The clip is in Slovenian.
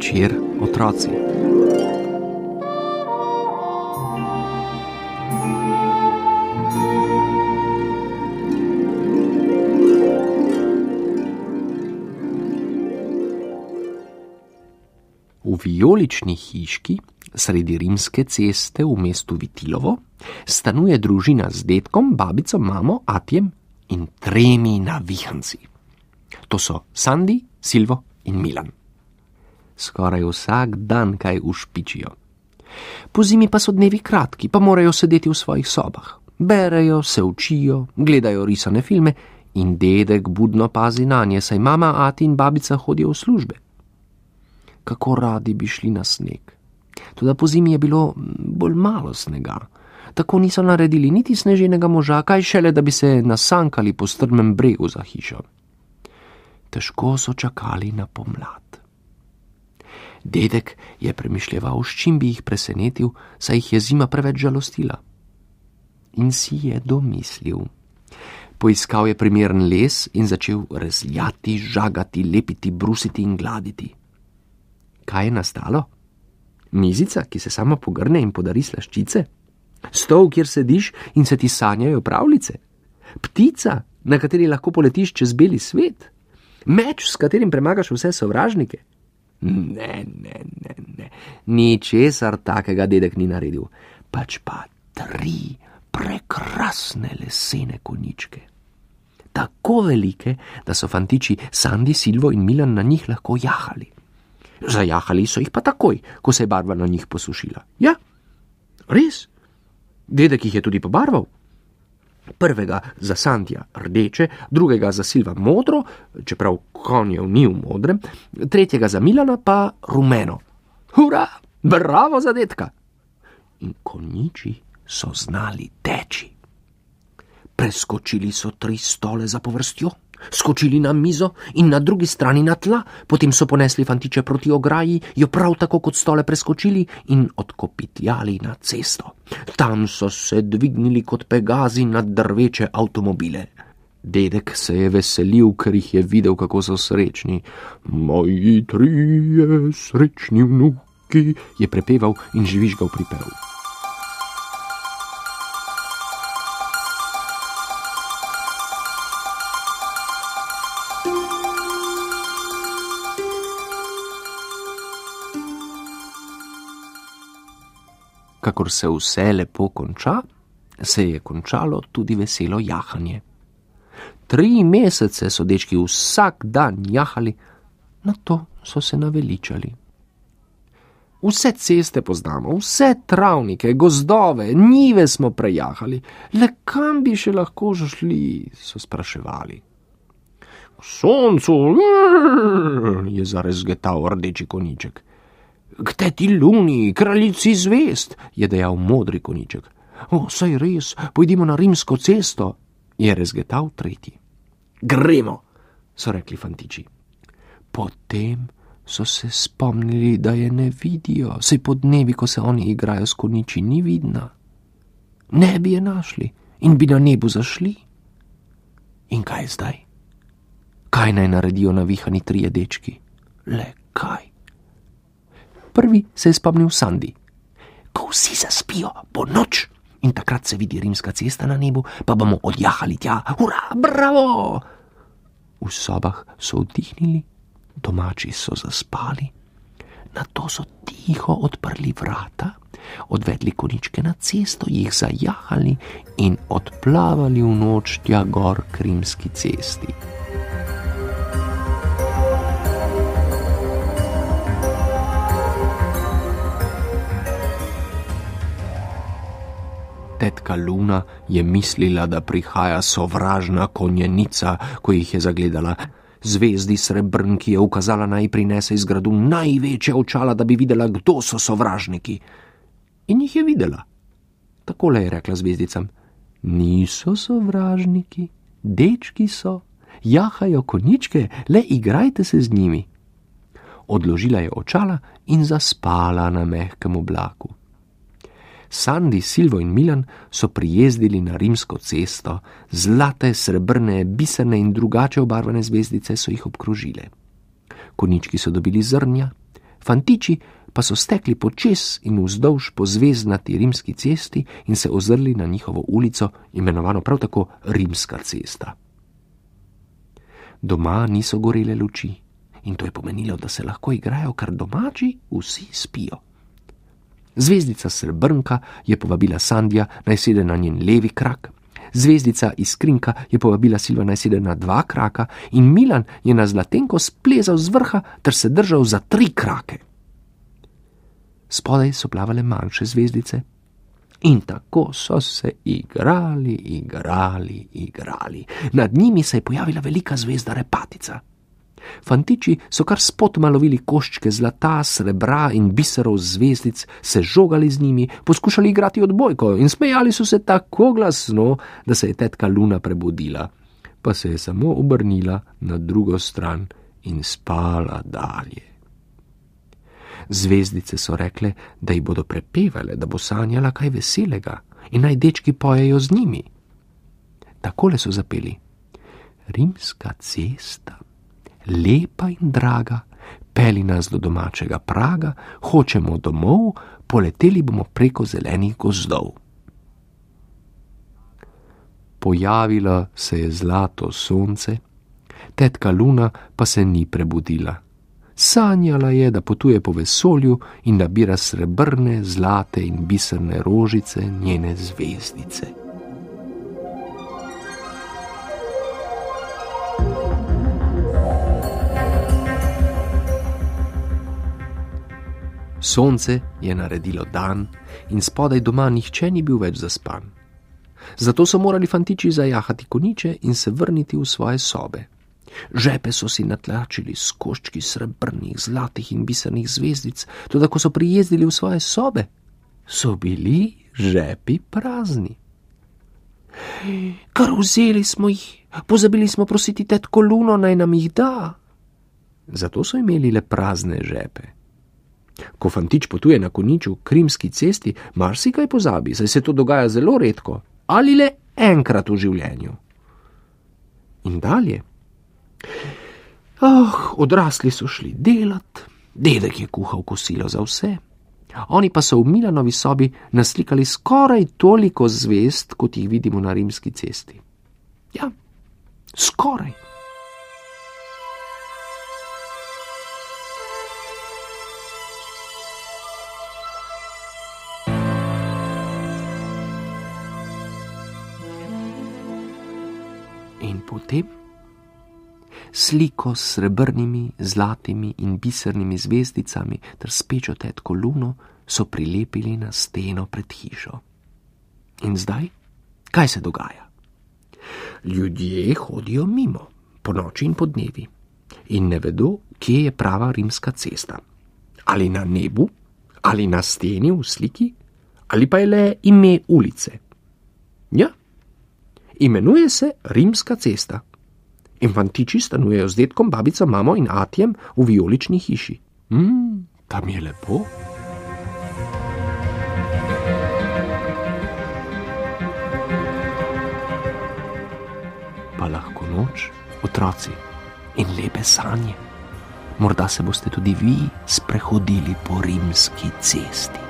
Večer, otroci. V vijolični hiški sredi rimske ceste v mestu Vitilovo stanuje družina z detkom, babico, mamo, atjem in tremi navihanci. To so Sandy, Silvo in Milan. Skoraj vsak dan kaj ušpičijo. Po zimi pa so dnevi kratki, pa morajo sedeti v svojih sobah. Berejo, se učijo, gledajo risane filme in dedek budno pazi na nje, saj mama, ati in babica hodijo v službe. Kako radi bi šli na sneg. Tudi po zimi je bilo bolj malo snega. Tako niso naredili niti sneženega moža, kaj šele, da bi se nasankali po strmem bregu za hišo. Težko so čakali na pomlad. Dedek je premišljal, s čim bi jih presenetil, saj jih je zima preveč žalostila. In si je domislil. Poiskal je primeren les in začel rezljati, žagati, lepiti, brusiti in gladiti. Kaj je nastalo? Mizica, ki se sama pogrne in podari slaščice? Stol, kjer sediš in se ti sanjajo pravljice? Ptica, na kateri lahko poletiš čez beli svet? Meč, s katerim premagaš vse sovražnike? Ne, ne, ne, ne. ničesar takega dedek ni naredil, pač pa tri prekrasne lesene koničke. Tako velike, da so fantiči Sandy, Silvo in Milan na njih lahko jahali. Zajahali so jih pa takoj, ko se je barva na njih posušila. Ja, res. Dedek jih je tudi pobarval. Prvega za Sandija rdeče, drugega za Silva modro, čeprav konjev ni v modrem, tretjega za Milana pa rumeno. Hurra, bravo za detka! In konjiči so znali teči. Preskočili so tri stole za povrstjo, skočili na mizo in na drugi strani na tla, potem so ponesli fantiče proti ograji, jo prav tako kot stole preskočili in odkopitjali na cesto. Tam so se dvignili kot pegazi nad drveče avtomobile. Dedek se je veselil, ker jih je videl, kako so srečni. Moji trije srečni vnuki, je prepeval in živižgal pripev. Kakor se vse lepo konča, se je končalo tudi veselo jahanje. Tri mesece so dečki vsak dan jahali, na to so se naveličali. Vse ceste poznamo, vse travnike, gozdove, njive smo prejahali, le kam bi še lahko šli, so spraševali. Soncu je zarezgetal rdeči koniček. K teti luni, kraljici zvest, je dejal modri koniček. O, saj res, pojdimo na rimsko cesto, je rezgetal tretji. Gremo, so rekli fantiči. Potem so se spomnili, da je ne vidijo, saj po dnevi, ko se oni igrajo s koniči, ni vidna. Ne bi je našli in bi na nebu zašli. In kaj zdaj? Kaj naj naredijo navihani trije dečki? Le kaj? Prvi se je spomnil Sandy. Ko vsi zaspijo, bo noč in takrat se vidi rimska cesta na nebu, pa bomo odjahali tja, ura, bravo! V sobah so vdihnili, domači so zaspali, na to so tiho odprli vrata, odvedli koničke na cesto, jih zajahali in odplavali v noč tja gor k rimski cesti. Tetka Luna je mislila, da prihaja sovražna konjenica, ko jih je zagledala. Zvezdi srebrnki je ukazala naj prinese iz gradu največje očala, da bi videla, kdo so sovražniki. In jih je videla. Takole je rekla zvezdicam: Niso sovražniki, dečki so, jahajo konjičke, le igrajte se z njimi. Odložila je očala in zaspala na mehkem oblaku. Sandy, Silvo in Milan so prijezdili na rimsko cesto, zlate, srebrne, biserne in drugače obarvane zvezdice so jih obkrožile. Konički so dobili zrnja, fantiči pa so stekli počes in vzdolž po zvezdnati rimski cesti in se ozrli na njihovo ulico, imenovano prav tako Rimska cesta. Doma niso gorele luči in to je pomenilo, da se lahko igrajo kar domači, vsi spijo. Zvezdica Srebrnka je povabila Sandija naj sede na njen levi krak, zvezdica Iskrinka je povabila Silva naj sede na dva kraka in Milan je na zlatenko splezal z vrha ter se držal za tri krake. Spodaj so plavale manjše zvezdice. In tako so se igrali, igrali, igrali. Nad njimi se je pojavila velika zvezda Repatica. Fantiči so kar spotoma lovili koščke zlata, srebra in biserov zvezdic, se žogali z njimi, poskušali igrati odbojko in smejali so se tako glasno, da se je tetka Luna prebudila, pa se je samo obrnila na drugo stran in spala dalje. Zvezdice so rekle, da ji bodo prepevale, da bo sanjala kaj veselega in naj dečki pojejo z njimi. Takole so zapeli: Rimska cesta lepa in draga, peli nas do domačega praga, hočemo domov, poleteli bomo preko zelenih gozdov. Pojavila se je zlato sonce, tetka Luna pa se ni prebudila. Sanjala je, da potuje po vesolju in nabira srebrne, zlate in biserne rožice njene zvezdice. Sonce je naredilo dan in spodaj doma nihče ni bil več zaspan. Zato so morali fantiči zajahati koniče in se vrniti v svoje sobe. Žepe so si natlačili s koščki srebrnih, zlatih in bisernih zvezdic, tudi ko so prijezdili v svoje sobe, so bili žepi prazni. Kar vzeli smo jih, pozabili smo prositi tetko Luno naj nam jih da. Zato so imeli le prazne žepe. Ko fantič potuje na koniču krimski cesti, marsikaj pozabi, saj se to dogaja zelo redko ali le enkrat v življenju. In dalje. Oh, odrasli so šli delat, dedek je kuhal kosilo za vse. Oni pa so v Milanovi sobi naslikali skoraj toliko zvest, kot jih vidimo na rimski cesti. Ja, skoraj. In potem sliko s srebrnimi, zlatimi in bisernimi zvezdicami ter spečo tetko luno so prilepili na steno pred hišo. In zdaj, kaj se dogaja? Ljudje hodijo mimo, po noči in po dnevi, in ne vedo, kje je prava rimska cesta. Ali na nebu, ali na steni v sliki, ali pa je le ime ulice. Ja, imenuje se Rimska cesta. Infantiči stanujejo z detkom, babico, mamo in atjem v vijolični hiši. Mmm, tam je lepo. Pa lahko noč, otroci in lepe sanje. Morda se boste tudi vi sprehodili po rimski cesti.